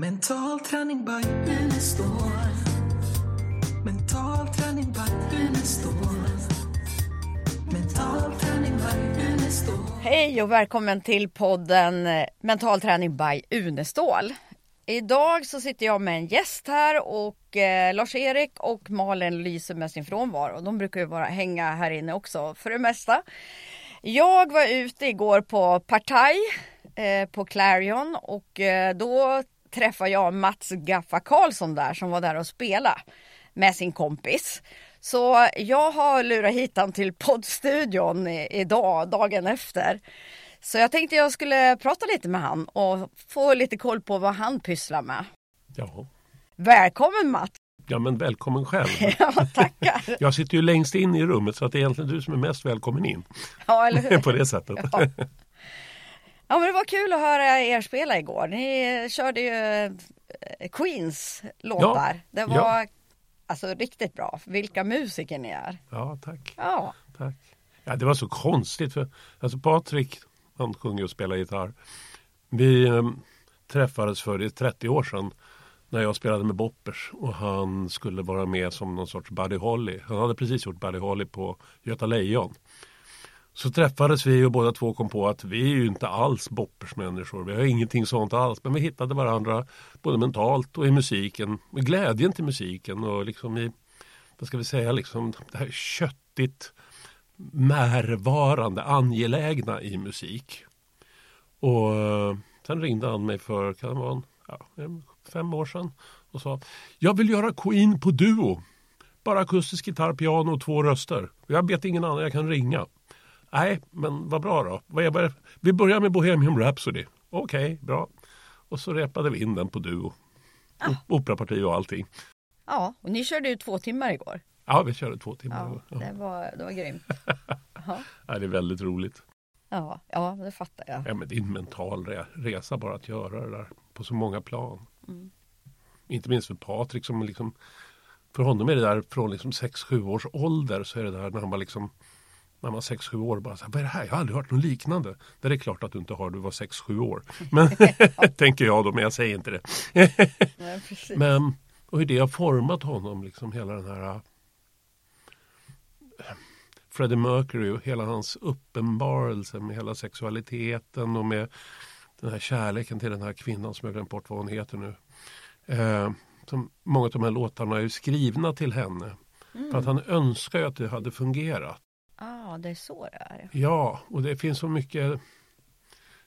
Mental träning by Unestål. Mental träning by Unestål. Mental träning by Unestål. Hej och välkommen till podden eh, Mental träning by Unestål. Idag så sitter jag med en gäst här och eh, Lars-Erik och Malin lyser med sin frånvaro. De brukar ju bara hänga här inne också för det mesta. Jag var ute igår på Partaj eh, på Clarion och eh, då träffade jag Mats Gaffa Karlsson där som var där och spelade med sin kompis. Så jag har lurat hit han till poddstudion idag, dagen efter. Så jag tänkte jag skulle prata lite med han och få lite koll på vad han pysslar med. Ja. Välkommen Mats! ja, men välkommen själv. Ja, tackar! Jag sitter ju längst in i rummet så att det är egentligen du som är mest välkommen in. Ja, eller hur? På det sättet. Ja. Ja, men det var kul att höra er spela igår. Ni körde ju eh, Queens låtar. det var ja. alltså riktigt bra. Vilka musiker ni är. Ja, tack. Ja, tack. Ja, det var så konstigt för alltså Patrik, han sjunger och spelar gitarr. Vi eh, träffades för det är 30 år sedan när jag spelade med Boppers och han skulle vara med som någon sorts Buddy Holly. Han hade precis gjort Buddy Holly på Göta Lejon. Så träffades vi och båda två kom på att vi är ju inte alls Boppers människor. Vi har ingenting sånt alls. Men vi hittade varandra både mentalt och i musiken. Med glädjen till musiken och liksom i, vad ska vi säga, liksom det här köttigt närvarande, angelägna i musik. Och eh, sen ringde han mig för, kan det vara en, ja, fem år sedan och sa Jag vill göra Queen på duo. Bara akustisk gitarr, piano och två röster. Jag vet ingen annan jag kan ringa. Nej, men vad bra då. Vi börjar med Bohemian Rhapsody. Okej, bra. Och så repade vi in den på duo. O- Operaparti och allting. ja, och ni körde ju två timmar igår. Ja, vi körde två timmar. Ja, det var, det var grymt. Ja, Ja, det är väldigt roligt. ja, ja, det fattar jag. Ja, men det är en mental re- resa bara att göra det där på så många plan. Mm. Inte minst för Patrik som liksom för honom är det där från liksom 6-7 års ålder så är det där när han var liksom när man var 6-7 år bara så här, vad är det här? Jag har aldrig hört något liknande. Det är klart att du inte har, du var 6-7 år. Men tänker jag då, men jag säger inte det. Nej. Men och hur det har format honom, liksom hela den här äh, Freddie Mercury och hela hans uppenbarelse med hela sexualiteten och med den här kärleken till den här kvinnan som jag glömt bort vad hon heter nu. Eh, som, många av de här låtarna är skrivna till henne. För att han önskar ju att det hade fungerat. Ja, det är så det är. Ja, och det finns så mycket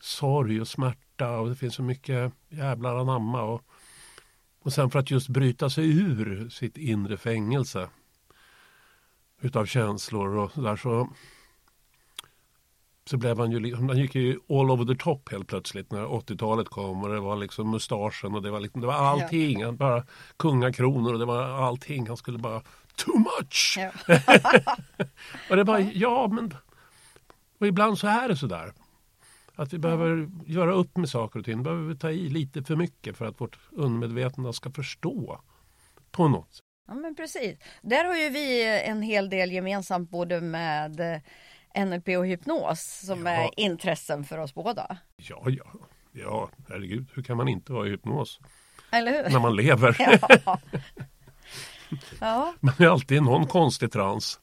sorg och smärta och det finns så mycket jävlar anamma. Och, och sen för att just bryta sig ur sitt inre fängelse utav känslor och sådär så så blev han ju, liksom- han gick ju all over the top helt plötsligt när 80-talet kom och det var liksom mustaschen och det var, liksom, det var allting. Han bara kungakronor och det var allting. Han skulle bara too much! Ja. Och det bara, ja men och ibland så är det sådär. Att vi behöver göra upp med saker och ting. behöver vi ta i lite för mycket för att vårt undermedvetna ska förstå. På något sätt. ja, men precis. Där har ju vi en hel del gemensamt både med eh, NLP och hypnos som Ja. är intressen för oss båda. Ja, ja, ja, herregud. Hur kan man inte vara i hypnos Eller hur? när man lever? Ja. ja. Man är alltid i någon konstig trans.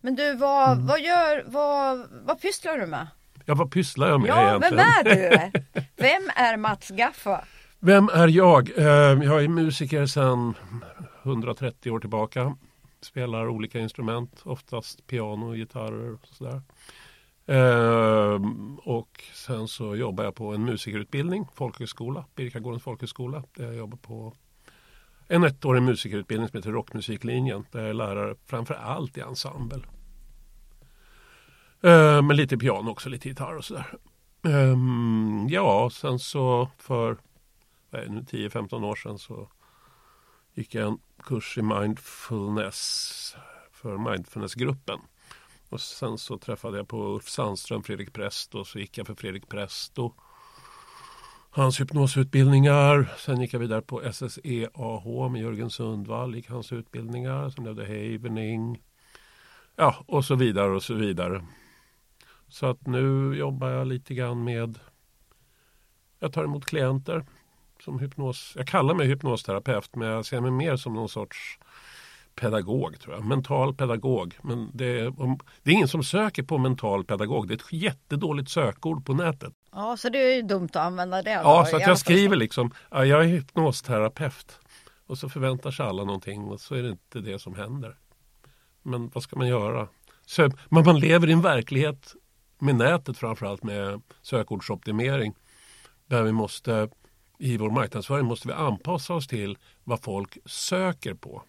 Men du, vad, Mm. vad gör, vad, vad pysslar du med? Ja, vad pysslar jag med Ja, egentligen? vem är du? Vem är Mats Gaffa? Vem är jag? Eh, Jag är musiker sedan 130 år tillbaka. Spelar olika instrument, oftast piano gitarrer och sådär. Eh, Och sen så jobbar jag på en musikerutbildning, folkhögskola, Birkagårdens folkhögskola. Där jag jobbar på en ettårig musikerutbildning som heter Rockmusiklinjen. Där jag är lärare framför allt i ensemble. Eh, Men lite piano också, lite gitarr och sådär. Eh, Ja, sen så för 10-15 år sedan så gick jag en kurs i mindfulness för mindfulnessgruppen. Och sen så träffade jag på Ulf Sandström, Fredrik Presto. så gick jag för Fredrik Presto. och hans hypnosutbildningar. Sen gick jag vidare på SSEAH med Jörgen Sundvall, gick hans utbildningar. Sen blev det Havening. Ja, och så vidare och så vidare. Så att nu jobbar jag lite grann med jag tar emot klienter som hypnos. Jag kallar mig hypnosterapeut men jag ser mig mer som någon sorts pedagog tror jag. Mental pedagog. Men det är, det är ingen som söker på mental pedagog. Det är ett jättedåligt sökord på nätet. Ja, så det är ju dumt att använda det. Ja, då, så i att jag skriver liksom, ja, jag är hypnosterapeut. Och så förväntar sig alla någonting och så är det inte det som händer. Men vad ska man göra? Så, men man lever i en verklighet med nätet framförallt med sökordsoptimering. Där vi måste, i vår marknadsföring måste vi anpassa oss till vad folk söker på.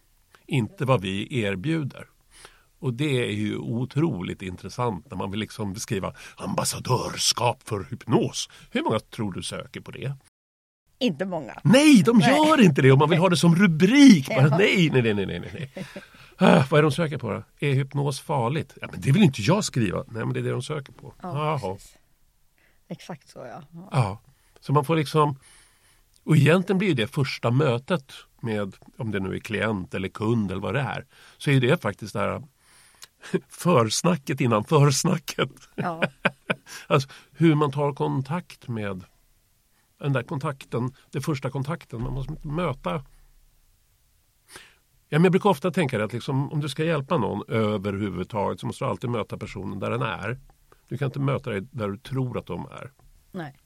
Inte vad vi erbjuder. Och det är ju otroligt intressant när man vill liksom beskriva ambassadörskap för hypnos. Hur många tror du söker på det? Inte många. Nej, de Nej. gör inte det och man vill ha det som rubrik. Bara, nej, nej, nej, nej, nej, nej. Ah, vad är de söker på då? Är hypnos farligt? Ja, men det vill inte jag skriva. Nej, men det är det de söker på. Ja. Exakt så ja. ja. Ja, så man får liksom... Och egentligen blir det första mötet med, om det nu är klient eller kund eller vad det är, så är det faktiskt det här försnacket innan försnacket. ja. Alltså hur man tar kontakt med den där kontakten, den första kontakten. Man måste möta. Ja, men jag brukar ofta tänka att liksom, om du ska hjälpa någon överhuvudtaget så måste du alltid möta personen där den är. Du kan inte möta dig där du tror att de är. Nej.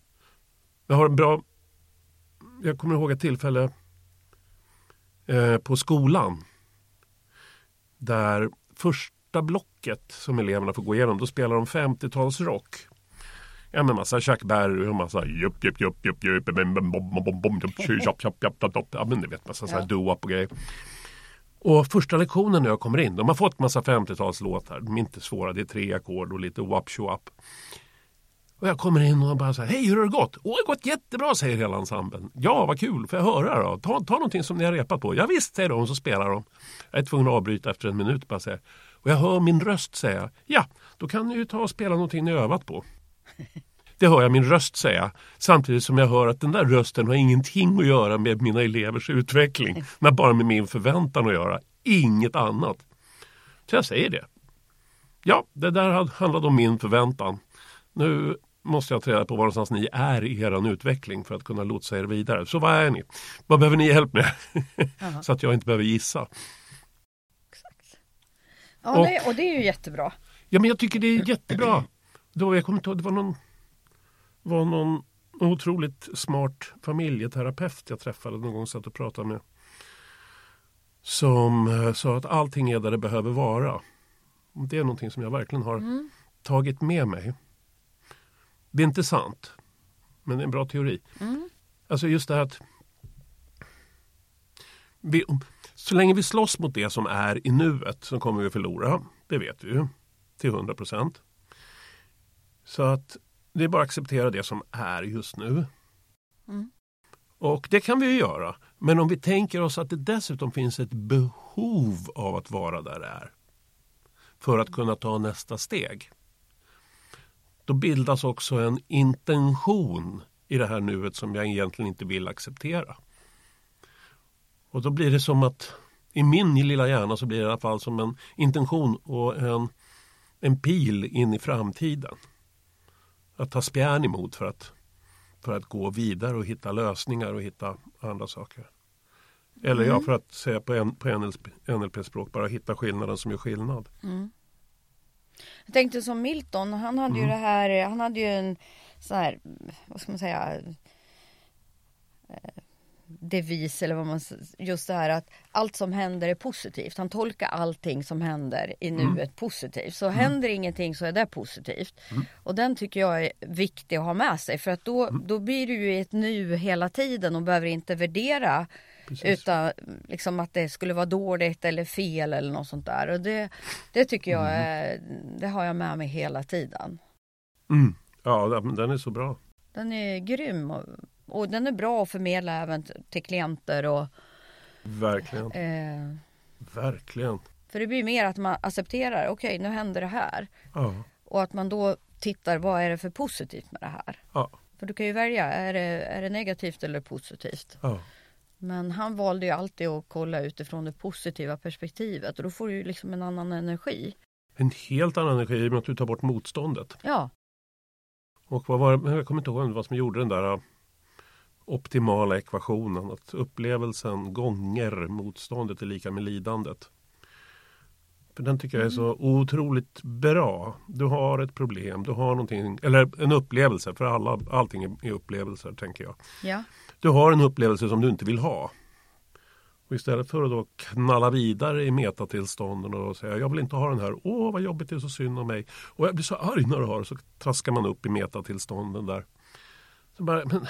Jag har en bra... Jag kommer ihåg ett tillfälle eh, på skolan. Där första blocket som eleverna får gå igenom, då spelar de 50-talsrock. Ja med massa Chuck Berry och massa jupp jupp jupp jupp jupp jupp. Ja men ni vet massa så här doo-wop och grejer. Och första lektionen när jag kommer in, de har fått massa 50-talslåtar. De är inte svåra, det är tre ackord och lite wap wap och jag kommer in och bara så här, hej hur har det gått? Åh, det har gått jättebra säger hela ensemblen. Ja, vad kul, får jag höra då? Ta, ta någonting som ni har repat på. Ja, visst säger de, så spelar de. Jag är tvungen att avbryta efter en minut bara säga. Och jag hör min röst säga, ja, då kan ni ju ta och spela någonting ni övat på. Det hör jag min röst säga. Samtidigt som jag hör att den där rösten har ingenting att göra med mina elevers utveckling. Men bara med min förväntan att göra. Inget annat. Så jag säger det. Ja, det där handlade om min förväntan. Nu måste jag ta reda på var någonstans ni är i er utveckling för att kunna lotsa er vidare. Så vad är ni? Vad behöver ni hjälp med? Så att jag inte behöver gissa. Ja, Och- det, och det är ju jättebra. Ja men jag tycker det är jättebra. Då, jag kommer inte ihåg, det var någon, var någon otroligt smart familjeterapeut jag träffade någon gång satt och pratade med. Som eh, sa att allting är där det behöver vara. Det är någonting som jag verkligen har tagit med mig. Det är inte sant. Men det är en bra teori. Mm. Alltså just det här att vi, så länge vi slåss mot det som är i nuet så kommer vi förlora. Det vet vi ju till 100 procent. Så att det är bara att acceptera det som är just nu. Mm. Och det kan vi ju göra. Men om vi tänker oss att det dessutom finns ett behov av att vara där det är. För att kunna ta nästa steg. Då bildas också en intention i det här nuet som jag egentligen inte vill acceptera. Och då blir det som att i min lilla hjärna så blir det i alla fall som en intention och en, en pil in i framtiden. Att ta spjärn emot för att, för att gå vidare och hitta lösningar och hitta andra saker. Eller ja, för att säga på, en, på NLP, NLP-språk, bara hitta skillnaden som gör skillnad. Jag tänkte som Milton, han hade Mm. ju det här, han hade ju en så här, vad ska man säga, eh, devis eller vad man, just det här att allt som händer är positivt. Han tolkar allting som händer i Mm. nuet positivt. Så händer ingenting så är det positivt. Mm. Och den tycker jag är viktig att ha med sig för att då, Mm. då blir du ju i ett nu hela tiden och behöver inte värdera Precis. utan liksom att det skulle vara dåligt eller fel eller något sånt där. Och det, det tycker jag Mm. är, det har jag med mig hela tiden. Mm. Ja, den den är så bra. Den är grym och, den är bra att förmedla även till klienter och Verkligen. eh, Verkligen. för det blir mer att man accepterar, okej nu händer det här Ja. och att man då tittar vad är det för positivt med det här. Ja. För du kan ju välja, är det, är det negativt eller positivt? Ja. Men han valde ju alltid att kolla utifrån det positiva perspektivet och då får du ju liksom en annan energi. En helt annan energi i och med att du tar bort motståndet. Ja, Och vad var det, jag kommer inte ihåg vad som gjorde den där. Optimala ekvationen. Att upplevelsen gånger motståndet är lika med lidandet. För den tycker jag är så otroligt bra. Du har ett problem, du har någonting, eller en upplevelse, för alla, allting är, är upplevelser tänker jag. Ja. Du har en upplevelse som du inte vill ha. Och istället för att då knalla vidare i metatillstånden och säga jag vill inte ha den här, åh vad jobbigt det är så synd om mig. Och jag blir så arg när du har det, så traskar man upp i metatillstånden där. Så bara, men,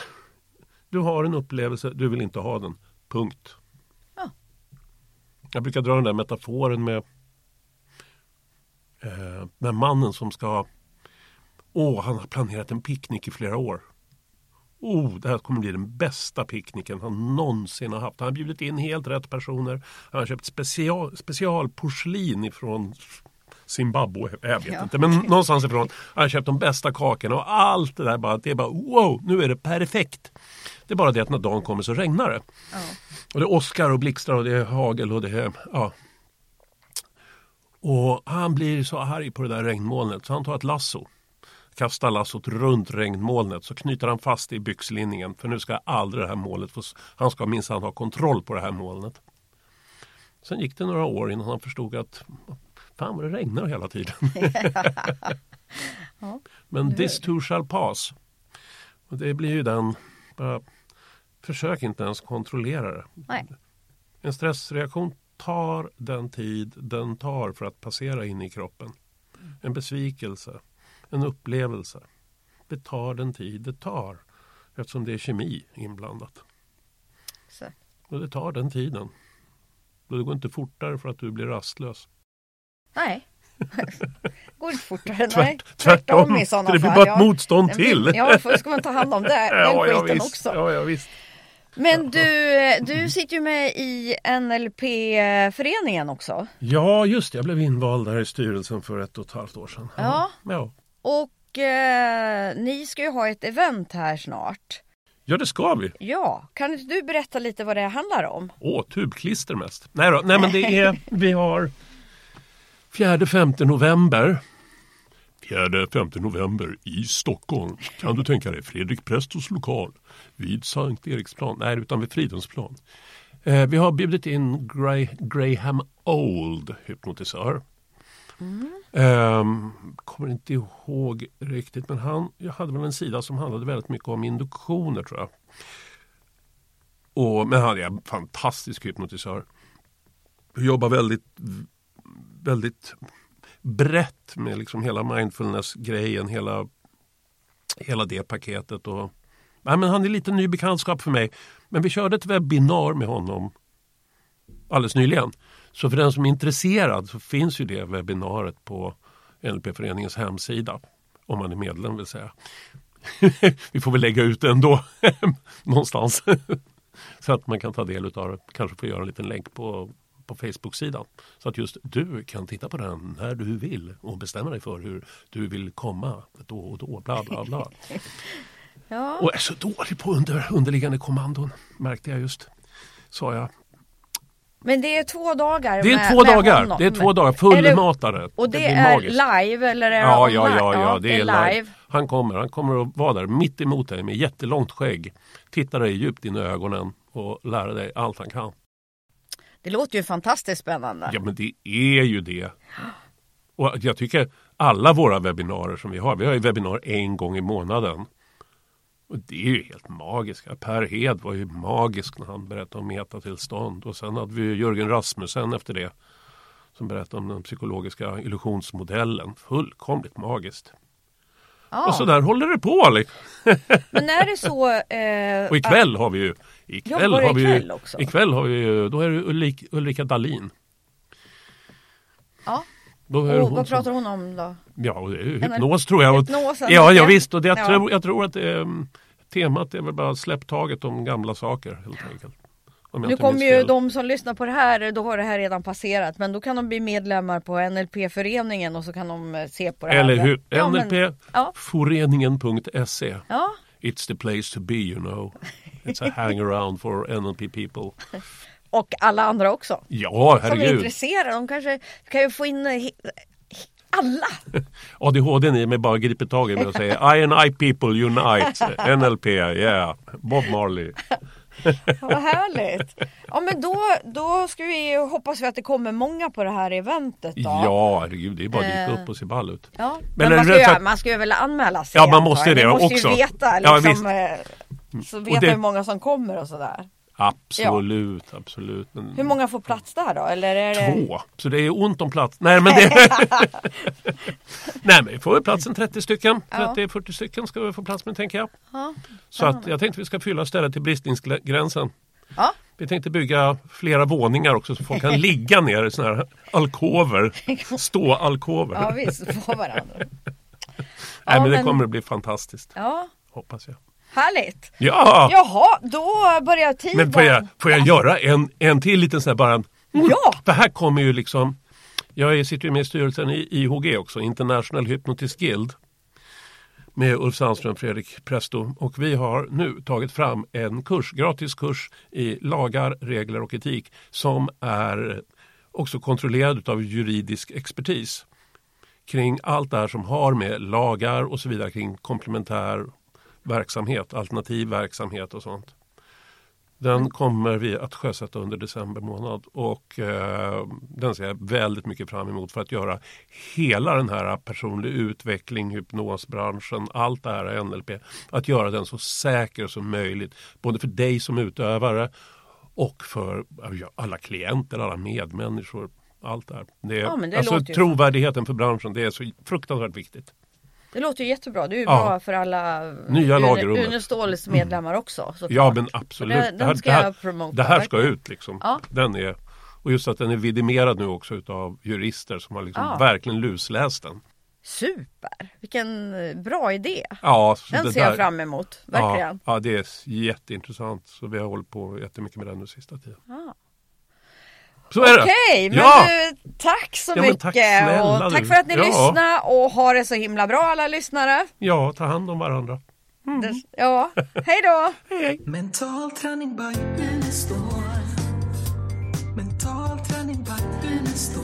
du har en upplevelse, du vill inte ha den. Punkt. Ja. Jag brukar dra den där metaforen med eh, med mannen som ska Åh, han har planerat en picknick i flera år. Oh, det här kommer bli den bästa picknicken han någonsin har haft. Han har bjudit in helt rätt personer. Han har köpt special, specialporslin ifrån Zimbabwe, jag vet Ja. inte, men någonstans ifrån. Han har köpt de bästa kakorna och allt det där bara, det är bara wow, nu är det perfekt. Det är bara det att när dagen kommer så regnar det. Ja. Och det åskar och blixtrar och det är hagel och det är, ja. Och han blir så arg på det där regnmolnet så han tar ett lasso. Kastar lassot runt regnmolnet så knyter han fast det i byxlinningen för nu ska aldrig det här målet få, han ska minsann ha kontroll på det här molnet. Sen gick det några år innan han förstod att fan vad det regnar hela tiden. Ja, Men this too shall pass. Och det blir ju den, bara, försök inte ens kontrollera det. Nej. En stressreaktion tar den tid den tar för att passera in i kroppen. En besvikelse, en upplevelse. Det tar den tid det tar eftersom det är kemi inblandat. Exakt. Och det tar den tiden. Och det går inte fortare för att du blir rastlös. Nej. Går inte fortare. Tvärt, Nej. tvärtom, i sådana för det blir fall. bara ett Ja. motstånd blir- till. Ja, för ska man ta hand om det, den ja, ja, skiten visst. också. Ja, ja, visst. Men du, du sitter ju med i NLP-föreningen också. Ja, just det. Jag blev invald där i styrelsen för ett och ett halvt år sedan. Ja. Ja, Och eh, ni ska ju ha ett event här snart. ja det ska vi. Ja, kan inte du berätta lite vad det handlar om? Åh, tubklister mest. Nej då, nej men det är, vi har 4-5 november. 4-5 november i Stockholm. Kan du tänka dig Fredrik Prestos lokal vid Sankt Eriksplan, nej utan vid Fridhemsplan. Eh, vi har bjudit in Gra- Graham Old, hypnotisör. Ehm, kommer inte ihåg riktigt men han, jag hade väl en sida som handlade väldigt mycket om induktioner tror jag. Och, men han är en fantastisk hypnotisör. Jobbar väldigt, väldigt brett med liksom hela mindfulness-grejen, hela, hela det paketet. Och, nej, men han är lite ny bekantskap för mig. Men vi körde ett webbinar med honom alldeles nyligen. Så för den som är intresserad så finns ju det webbinariet på NLP-föreningens hemsida. Om man är medlem vill säga. vi får väl lägga ut det ändå någonstans. så att man kan ta del av det. Kanske få göra en liten länk på, på Facebook-sidan. Så att just du kan titta på den när du vill och bestämma dig för hur du vill komma då och då. Bla bla bla. Ja, Och är så dålig på under, underliggande kommandon märkte jag just. Sa jag. men det är två dagar Det är med, två med dagar. honom. Det är två dagar Är det- fullmatade. Och det, blir är magiskt. live eller är det Ja, ja, ja, ja, det är live. Han kommer, han kommer att vara där mitt emot dig med jättelångt skägg. Titta dig djupt in i ögonen och lära dig allt han kan. Det låter ju fantastiskt spännande. Ja, men det är ju det. Och jag tycker alla våra webbinarier som vi har, vi har ju webbinar en gång i månaden. Och det är ju helt magiskt. Per Hed var ju magisk när han berättade om metatillstånd. Och sen hade vi ju Jörgen Rasmussen efter det. Som berättade om den psykologiska illusionsmodellen. Fullkomligt magiskt. Ja. Och så där håller det på. Men är det så... Eh, Och ikväll har vi ju ikväll Jobbar har vi ju, ikväll också? ikväll har vi ju, då är det Ulrik, Ulrika Dahlin. Ja. Då är Och vad som- pratar hon om då? Ja, hypnos tror jag. Hypnosen? Ja, ja visst. Och det, jag, Ja. tror, jag tror att mm, temat är väl bara släpp taget om gamla saker helt enkelt. Nu kommer ju fel. de som lyssnar på det här, då har det här redan passerat. Men då kan de bli medlemmar på NLP-föreningen och så kan de eh, se på det här. Eller hur? Ja, men- NLP, ja. foreningen.se. Ja, It's the place to be you know. It's a hangaround for NLP people. och alla andra också. Ja, Som är herregud. intresserade. De kanske kan ju få in... eh, alla. ADHD i mig bara griper tag i mig och säger I and I people unite. NLP, yeah. Bob Marley. Vad härligt. Ja men då, då ska vi hoppas vi att det kommer många på det här eventet då. Ja, herregud, det är bara att dyka Eh. upp och se ball ut. Ja, Men men, man, ska ju, att- man ska ju väl anmäla sig Ja, man måste det Ni måste också. ju veta Ja, liksom, eh, så vet det- man hur många som kommer och sådär. Absolut, absolut. Men Hur många får plats där då? Eller är det... Två, så det är ont om plats. Nej men det... Nej men vi får väl plats en 30 stycken. Ja. 30-40 stycken ska vi få plats med tänker jag. Ja. Så att jag tänkte vi ska fylla stället till bristningsgränsen. Ja. Vi tänkte bygga flera våningar också så folk kan ligga ner i sådana här alkover. Stå-alkover. ja visst, på varandra. Nej Ja, men det men- kommer att bli fantastiskt. Ja, Hoppas jag. Härligt. Ja! Jaha, då börjar tiden. Men får jag, får jag göra en, en till liten sån här bara. Ja! För här kommer ju liksom Jag sitter ju med i styrelsen i IHG också, International Hypnotist Guild. Med Ulf Sandström Fredrik Presto. Och vi har nu tagit fram en kurs, gratis kurs i lagar, regler och etik. Som är också kontrollerad av juridisk expertis. Kring allt det här som har med lagar och så vidare kring komplementär verksamhet, alternativ verksamhet och sånt. Den kommer vi att sjösätta under december månad och eh, den ser jag väldigt mycket fram emot för att göra hela den här personlig utveckling, hypnosbranschen, allt det här NLP, att göra den så säker som möjligt. Både för dig som utövare och för alla klienter, alla medmänniskor. Allt det här. Det är, Ja, det alltså, trovärdigheten för branschen, det är så fruktansvärt viktigt. Det låter ju jättebra. Det är ju Ja. bra för alla Nya lag i rummet. Uneståls medlemmar också. såklart. Ja men absolut. Det- det, här, ska det, här, jag promota, det här ska ut liksom. Ja. Den är, och just att den är vidimerad nu också utav jurister som har liksom Ja. verkligen lusläst den. Super! Vilken eh, bra idé. Ja, Den ser jag där- fram emot. Verkligen. Ja, ja, det är jätteintressant. Så vi har hållit på jättemycket med den nu sista tiden. Ja. Så är det. Okej, men ja. du, tack så Ja, mycket. tack snälla och tack för att ni Ja. lyssnade och ha det så himla bra alla lyssnare. ja, ta hand om varandra. Det, ja, hej då! Hej, hej. Mental träning by Unestål. Mental träning by Unestål.